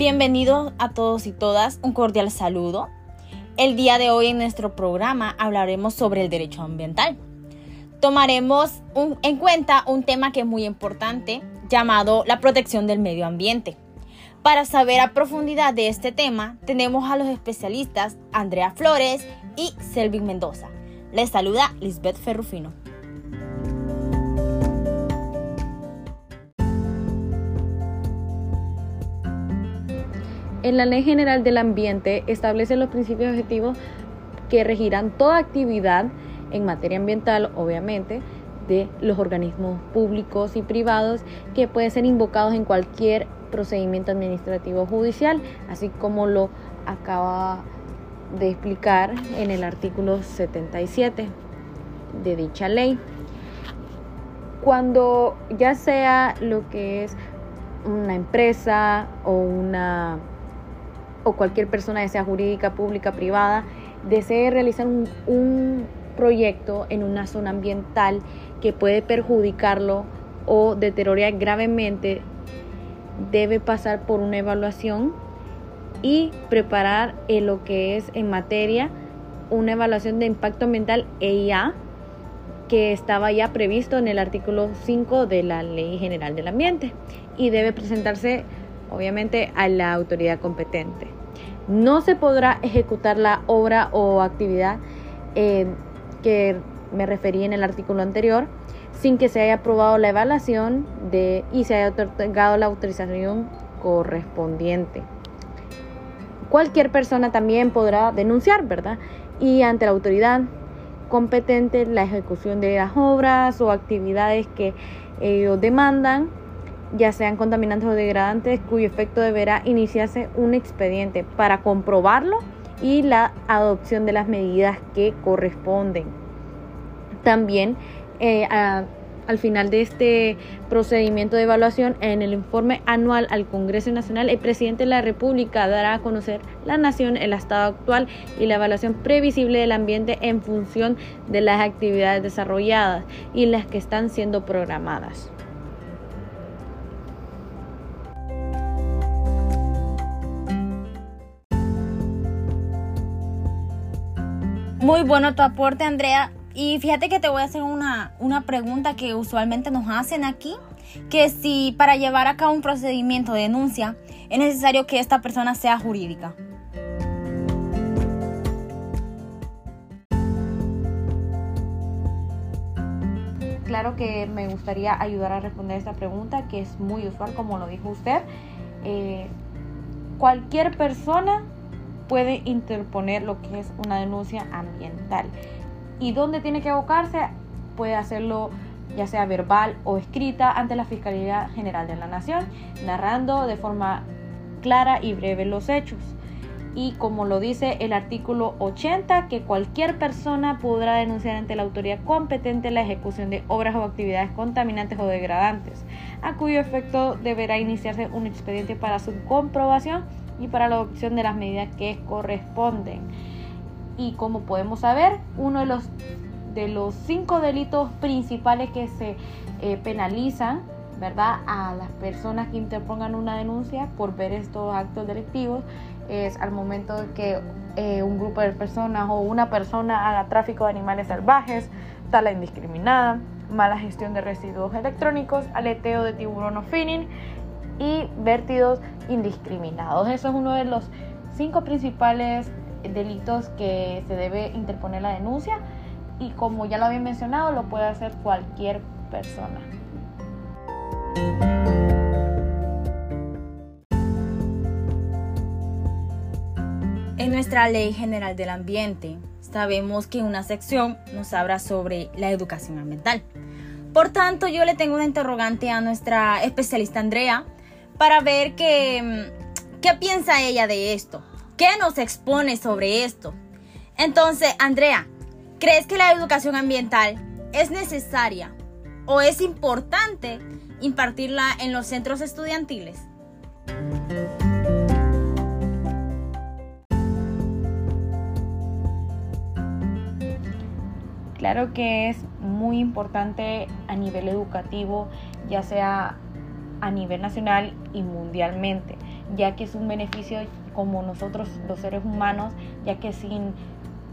Bienvenidos a todos y todas, un cordial saludo. El día de hoy en nuestro programa hablaremos sobre el derecho ambiental. Tomaremos en cuenta un tema que es muy importante llamado la protección del medio ambiente. Para saber a profundidad de este tema, tenemos a los especialistas Andrea Flores y Selvin Mendoza. Les saluda Lisbeth Ferrufino. En la Ley General del Ambiente establece los principios objetivos que regirán toda actividad en materia ambiental, obviamente, de los organismos públicos y privados que pueden ser invocados en cualquier procedimiento administrativo judicial, así como lo acaba de explicar en el artículo 77 de dicha ley. Cuando ya sea lo que es una empresa o una o cualquier persona, ya sea jurídica, pública, privada, desee realizar un, proyecto en una zona ambiental que puede perjudicarlo o deteriorar gravemente, debe pasar por una evaluación y preparar en lo que es en materia una evaluación de impacto ambiental EIA que estaba ya previsto en el artículo 5 de la Ley General del Ambiente y debe presentarse obviamente a la autoridad competente. No se podrá ejecutar la obra o actividad eh, que me referí en el artículo anterior sin que se haya aprobado la evaluación de, y se haya otorgado la autorización correspondiente. Cualquier persona también podrá denunciar, ¿verdad? Y ante la autoridad competente la ejecución de las obras o actividades que ellos demandan ya sean contaminantes o degradantes, cuyo efecto deberá iniciarse un expediente para comprobarlo y la adopción de las medidas que corresponden. También eh, al final de este procedimiento de evaluación, en el informe anual al Congreso Nacional, el presidente de la República dará a conocer la nación, el estado actual y la evaluación previsible del ambiente en función de las actividades desarrolladas y las que están siendo programadas. Muy bueno tu aporte, Andrea. Y fíjate que te voy a hacer una, una pregunta que usualmente nos hacen aquí, que si para llevar a cabo un procedimiento de denuncia es necesario que esta persona sea jurídica. Claro que me gustaría ayudar a responder esta pregunta, que es muy usual, como lo dijo usted. Eh, cualquier persona puede interponer lo que es una denuncia ambiental. ¿Y dónde tiene que abocarse? Puede hacerlo ya sea verbal o escrita ante la Fiscalía General de la Nación, narrando de forma clara y breve los hechos. Y como lo dice el artículo 80, que cualquier persona podrá denunciar ante la autoridad competente la ejecución de obras o actividades contaminantes o degradantes, a cuyo efecto deberá iniciarse un expediente para su comprobación y para la adopción de las medidas que corresponden. Y como podemos saber, uno de los, de los cinco delitos principales que se eh, penalizan, ¿verdad? A las personas que interpongan una denuncia por ver estos actos delictivos es al momento de que eh, un grupo de personas o una persona haga tráfico de animales salvajes, tala indiscriminada, mala gestión de residuos electrónicos, aleteo de tiburón o finning y vértidos indiscriminados. Eso es uno de los cinco principales delitos que se debe interponer la denuncia y como ya lo había mencionado, lo puede hacer cualquier persona. En nuestra Ley General del Ambiente sabemos que una sección nos habla sobre la educación ambiental. Por tanto, yo le tengo una interrogante a nuestra especialista Andrea para ver qué, qué piensa ella de esto, qué nos expone sobre esto. Entonces, Andrea, ¿crees que la educación ambiental es necesaria o es importante impartirla en los centros estudiantiles? Claro que es muy importante a nivel educativo, ya sea a nivel nacional y mundialmente, ya que es un beneficio como nosotros los seres humanos, ya que sin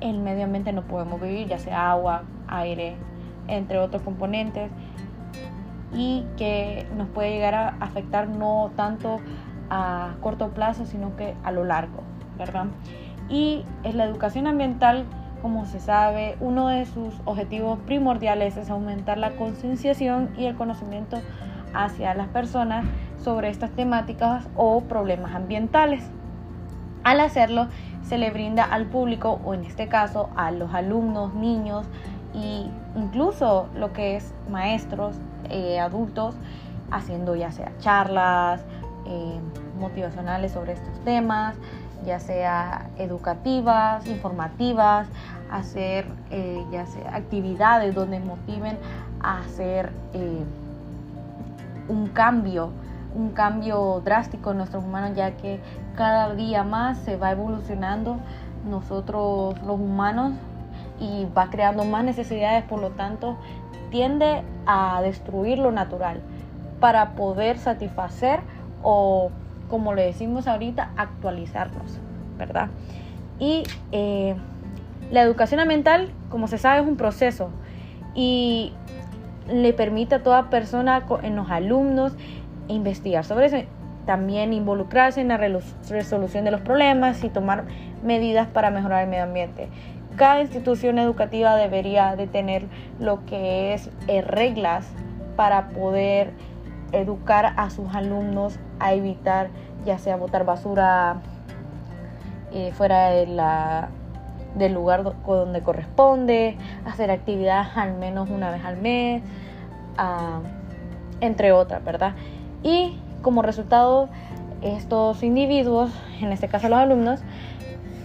el medio ambiente no podemos vivir, ya sea agua, aire, entre otros componentes, y que nos puede llegar a afectar no tanto a corto plazo, sino que a lo largo, ¿verdad? Y es la educación ambiental, como se sabe, uno de sus objetivos primordiales es aumentar la concienciación y el conocimiento hacia las personas sobre estas temáticas o problemas ambientales. Al hacerlo, se le brinda al público, o en este caso a los alumnos, niños e incluso lo que es maestros, eh, adultos, haciendo ya sea charlas eh, motivacionales sobre estos temas, ya sea educativas, informativas, hacer eh, ya sea actividades donde motiven a hacer un cambio un cambio drástico en nuestros humanos, ya que cada día más se va evolucionando nosotros los humanos y va creando más necesidades, por lo tanto tiende a destruir lo natural para poder satisfacer o, como le decimos ahorita, actualizarnos, ¿verdad? Y eh, la educación ambiental, como se sabe, es un proceso y le permite a toda persona, en los alumnos, investigar sobre eso. También involucrarse en la resolución de los problemas y tomar medidas para mejorar el medio ambiente. Cada institución educativa debería de tener lo que es eh, reglas para poder educar a sus alumnos a evitar ya sea botar basura eh, fuera de la, del lugar donde corresponde, hacer actividades al menos una vez al mes, ah, entre otras, ¿verdad? y como resultado estos individuos, en este caso los alumnos,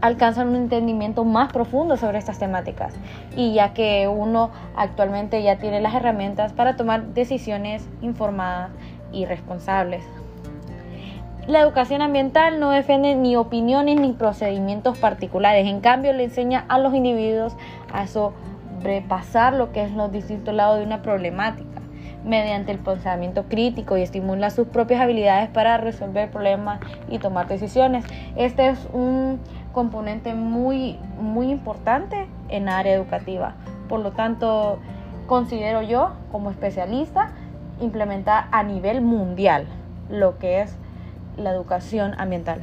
alcanzan un entendimiento más profundo sobre estas temáticas y ya que uno actualmente ya tiene las herramientas para tomar decisiones informadas y responsables. La educación ambiental no defiende ni opiniones ni procedimientos particulares, en cambio le enseña a los individuos a sobrepasar lo que es los distintos lados de una problemática mediante el pensamiento crítico y estimula sus propias habilidades para resolver problemas y tomar decisiones. Este es un componente muy, muy importante en área educativa. Por lo tanto, considero yo como especialista implementar a nivel mundial lo que es la educación ambiental.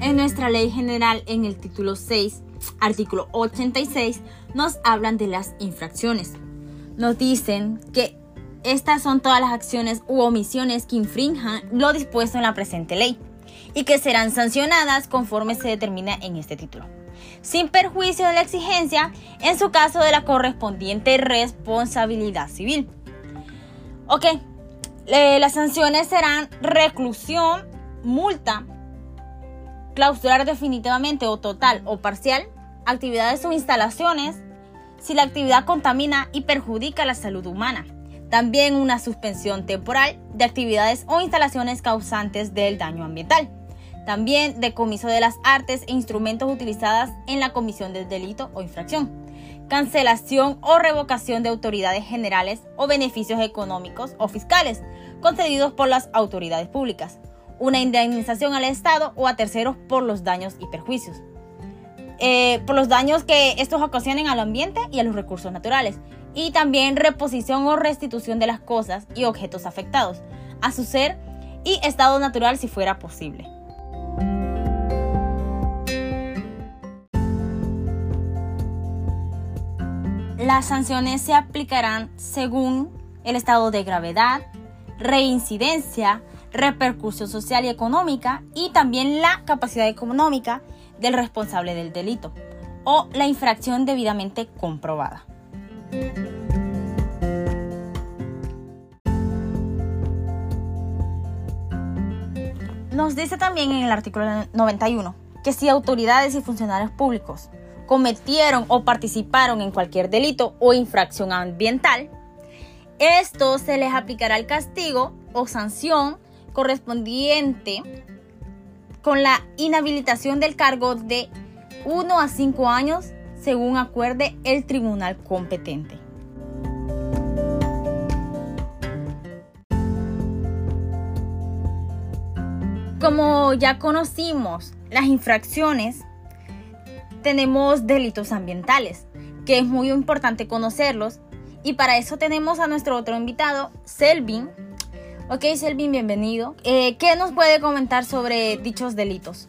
En nuestra ley general, en el título 6, artículo 86, nos hablan de las infracciones. Nos dicen que estas son todas las acciones u omisiones que infrinjan lo dispuesto en la presente ley y que serán sancionadas conforme se determina en este título, sin perjuicio de la exigencia en su caso de la correspondiente responsabilidad civil. Ok, las sanciones serán reclusión, multa, clausurar definitivamente o total o parcial actividades o instalaciones si la actividad contamina y perjudica la salud humana. También una suspensión temporal de actividades o instalaciones causantes del daño ambiental. También decomiso de las artes e instrumentos utilizadas en la comisión del delito o infracción. Cancelación o revocación de autoridades generales o beneficios económicos o fiscales concedidos por las autoridades públicas una indemnización al Estado o a terceros por los daños y perjuicios. Eh, por los daños que estos ocasionen al ambiente y a los recursos naturales. Y también reposición o restitución de las cosas y objetos afectados a su ser y estado natural si fuera posible. Las sanciones se aplicarán según el estado de gravedad, reincidencia, repercusión social y económica y también la capacidad económica del responsable del delito o la infracción debidamente comprobada. Nos dice también en el artículo 91 que si autoridades y funcionarios públicos cometieron o participaron en cualquier delito o infracción ambiental, esto se les aplicará el castigo o sanción correspondiente con la inhabilitación del cargo de 1 a 5 años según acuerde el tribunal competente. Como ya conocimos las infracciones, tenemos delitos ambientales, que es muy importante conocerlos. Y para eso tenemos a nuestro otro invitado, Selvin. Ok, Selvin, bienvenido. Eh, ¿Qué nos puede comentar sobre dichos delitos?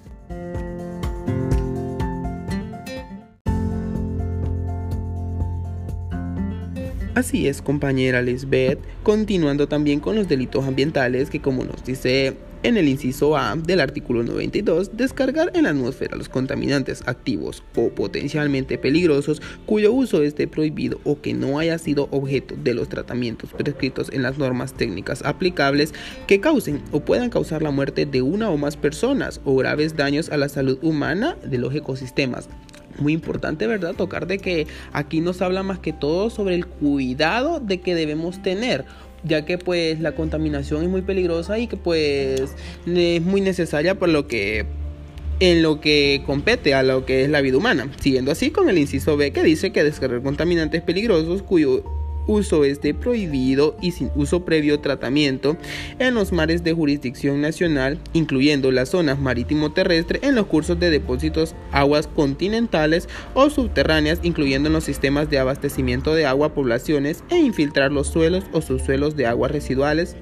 Así es, compañera Lisbeth, continuando también con los delitos ambientales que como nos dice en el inciso A del artículo 92, descargar en la atmósfera los contaminantes activos o potencialmente peligrosos cuyo uso esté prohibido o que no haya sido objeto de los tratamientos prescritos en las normas técnicas aplicables que causen o puedan causar la muerte de una o más personas o graves daños a la salud humana de los ecosistemas muy importante, ¿verdad? Tocar de que aquí nos habla más que todo sobre el cuidado de que debemos tener ya que pues la contaminación es muy peligrosa y que pues es muy necesaria por lo que en lo que compete a lo que es la vida humana. Siguiendo así con el inciso B que dice que descargar contaminantes peligrosos cuyo uso esté prohibido y sin uso previo tratamiento en los mares de jurisdicción nacional, incluyendo las zonas marítimo terrestre en los cursos de depósitos aguas continentales o subterráneas, incluyendo en los sistemas de abastecimiento de agua poblaciones e infiltrar los suelos o subsuelos de aguas residuales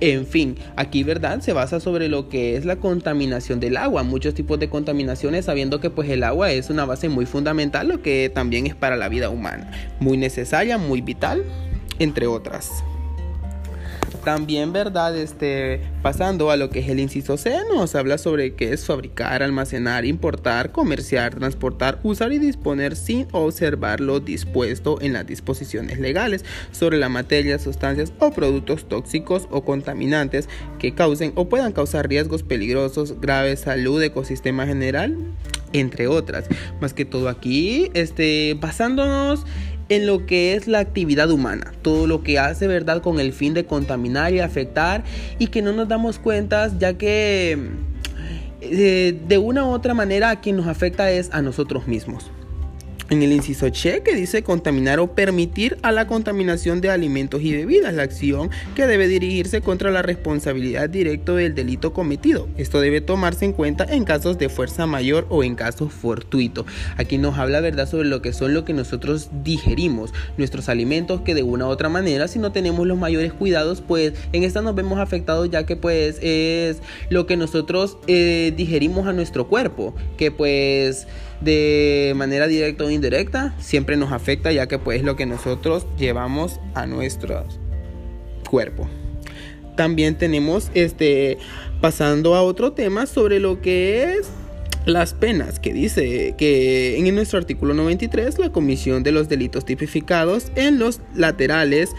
en fin, aquí verdad se basa sobre lo que es la contaminación del agua, muchos tipos de contaminaciones, sabiendo que pues el agua es una base muy fundamental, lo que también es para la vida humana, muy necesaria, muy vital, entre otras. También, ¿verdad? Este, pasando a lo que es el inciso C, nos habla sobre qué es fabricar, almacenar, importar, comerciar, transportar, usar y disponer sin observar lo dispuesto en las disposiciones legales sobre la materia, sustancias o productos tóxicos o contaminantes que causen o puedan causar riesgos peligrosos, graves, salud, ecosistema general, entre otras. Más que todo aquí, este, basándonos en lo que es la actividad humana, todo lo que hace, ¿verdad?, con el fin de contaminar y afectar. Y que no nos damos cuenta ya que eh, de una u otra manera a quien nos afecta es a nosotros mismos en el inciso che que dice contaminar o permitir a la contaminación de alimentos y bebidas, la acción que debe dirigirse contra la responsabilidad directa del delito cometido. Esto debe tomarse en cuenta en casos de fuerza mayor o en casos fortuitos. Aquí nos habla verdad sobre lo que son lo que nosotros digerimos, nuestros alimentos que de una u otra manera si no tenemos los mayores cuidados pues en esta nos vemos afectados ya que pues es lo que nosotros eh, digerimos a nuestro cuerpo, que pues de manera directa o indirecta siempre nos afecta ya que pues lo que nosotros llevamos a nuestro cuerpo. También tenemos este pasando a otro tema sobre lo que es las penas, que dice que en nuestro artículo 93 la comisión de los delitos tipificados en los laterales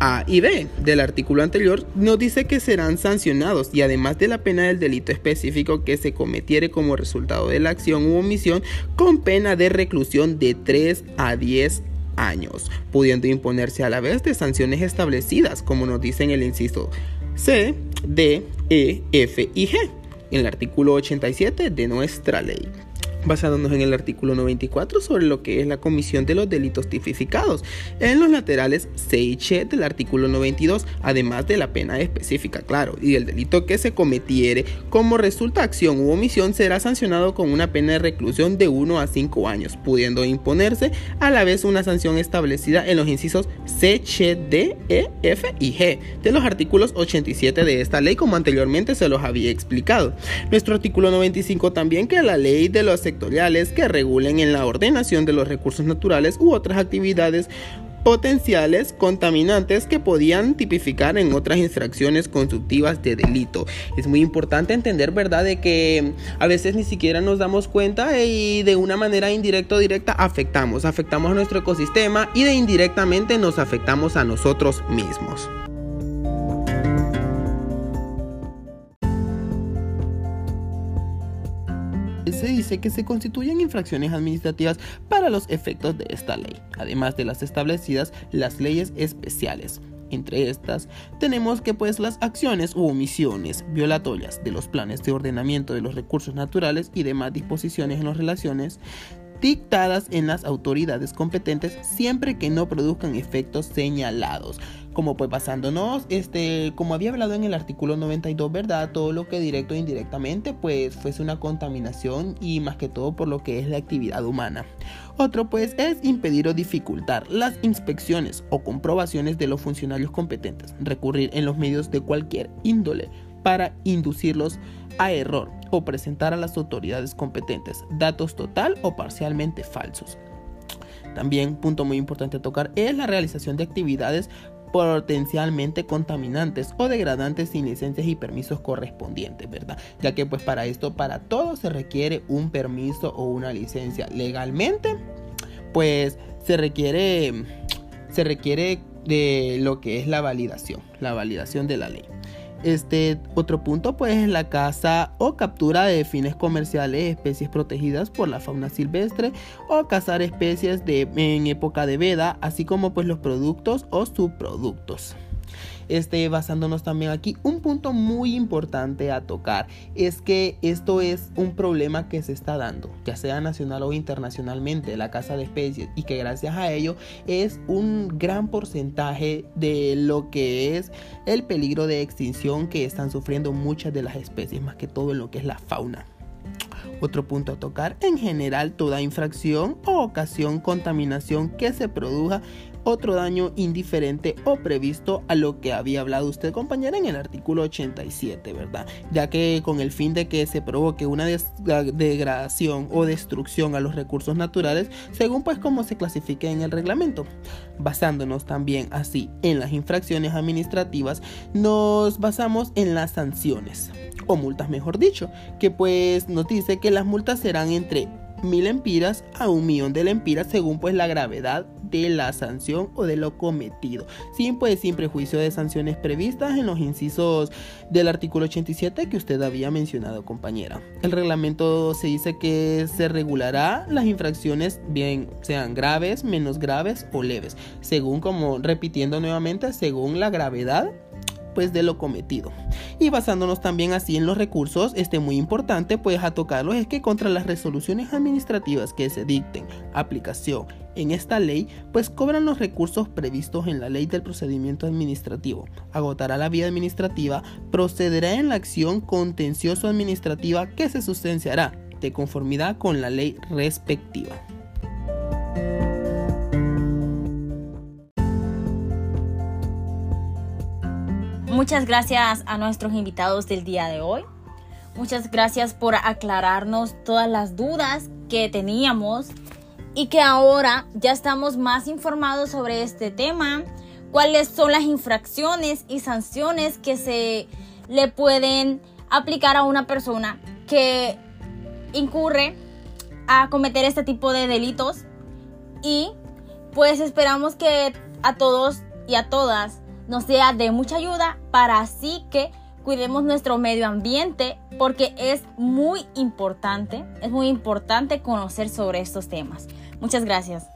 a y B del artículo anterior nos dice que serán sancionados y además de la pena del delito específico que se cometiere como resultado de la acción u omisión con pena de reclusión de 3 a 10 años, pudiendo imponerse a la vez de sanciones establecidas como nos dice en el inciso C, D, E, F y G en el artículo 87 de nuestra ley basándonos en el artículo 94 sobre lo que es la comisión de los delitos tipificados en los laterales C y del artículo 92, además de la pena específica, claro, y el delito que se cometiere como resulta acción u omisión será sancionado con una pena de reclusión de 1 a 5 años, pudiendo imponerse a la vez una sanción establecida en los incisos C, D, E, F y G de los artículos 87 de esta ley, como anteriormente se los había explicado. Nuestro artículo 95 también que la ley de los que regulen en la ordenación de los recursos naturales u otras actividades potenciales contaminantes que podían tipificar en otras infracciones constructivas de delito. Es muy importante entender, ¿verdad?, de que a veces ni siquiera nos damos cuenta y de una manera indirecta o directa afectamos, afectamos a nuestro ecosistema y de indirectamente nos afectamos a nosotros mismos. Dice que se constituyen infracciones administrativas para los efectos de esta ley, además de las establecidas las leyes especiales. Entre estas tenemos que pues las acciones u omisiones violatorias de los planes de ordenamiento de los recursos naturales y demás disposiciones en las relaciones dictadas en las autoridades competentes siempre que no produzcan efectos señalados como pues basándonos, este, como había hablado en el artículo 92, ¿verdad? Todo lo que directo e indirectamente pues fuese una contaminación y más que todo por lo que es la actividad humana. Otro pues es impedir o dificultar las inspecciones o comprobaciones de los funcionarios competentes, recurrir en los medios de cualquier índole para inducirlos a error o presentar a las autoridades competentes datos total o parcialmente falsos. También, punto muy importante a tocar, es la realización de actividades potencialmente contaminantes o degradantes sin licencias y permisos correspondientes, ¿verdad? Ya que pues para esto, para todo se requiere un permiso o una licencia. Legalmente, pues se requiere, se requiere de lo que es la validación, la validación de la ley. Este otro punto pues es la caza o captura de fines comerciales especies protegidas por la fauna silvestre o cazar especies de, en época de veda, así como pues los productos o subproductos este, basándonos también aquí. Un punto muy importante a tocar es que esto es un problema que se está dando, ya sea nacional o internacionalmente, la caza de especies, y que gracias a ello es un gran porcentaje de lo que es el peligro de extinción que están sufriendo muchas de las especies, más que todo en lo que es la fauna. Otro punto a tocar, en general toda infracción o ocasión contaminación que se produzca otro daño indiferente o previsto a lo que había hablado usted compañera en el artículo 87, ¿verdad? Ya que con el fin de que se provoque una degradación o destrucción a los recursos naturales, según pues como se clasifique en el reglamento. Basándonos también así en las infracciones administrativas, nos basamos en las sanciones o multas mejor dicho, que pues nos dice que las multas serán entre mil empiras a un millón de lempiras según pues la gravedad de la sanción o de lo cometido. Sin pues sin prejuicio de sanciones previstas en los incisos del artículo 87 que usted había mencionado compañera. El reglamento se dice que se regulará las infracciones bien sean graves menos graves o leves según como repitiendo nuevamente según la gravedad pues de lo cometido. Y basándonos también así en los recursos, este muy importante pues a tocarlos es que contra las resoluciones administrativas que se dicten aplicación en esta ley, pues cobran los recursos previstos en la ley del procedimiento administrativo. Agotará la vía administrativa, procederá en la acción contencioso administrativa que se sustanciará de conformidad con la ley respectiva. Muchas gracias a nuestros invitados del día de hoy. Muchas gracias por aclararnos todas las dudas que teníamos y que ahora ya estamos más informados sobre este tema, cuáles son las infracciones y sanciones que se le pueden aplicar a una persona que incurre a cometer este tipo de delitos y pues esperamos que a todos y a todas nos sea de mucha ayuda para así que cuidemos nuestro medio ambiente porque es muy importante, es muy importante conocer sobre estos temas. Muchas gracias.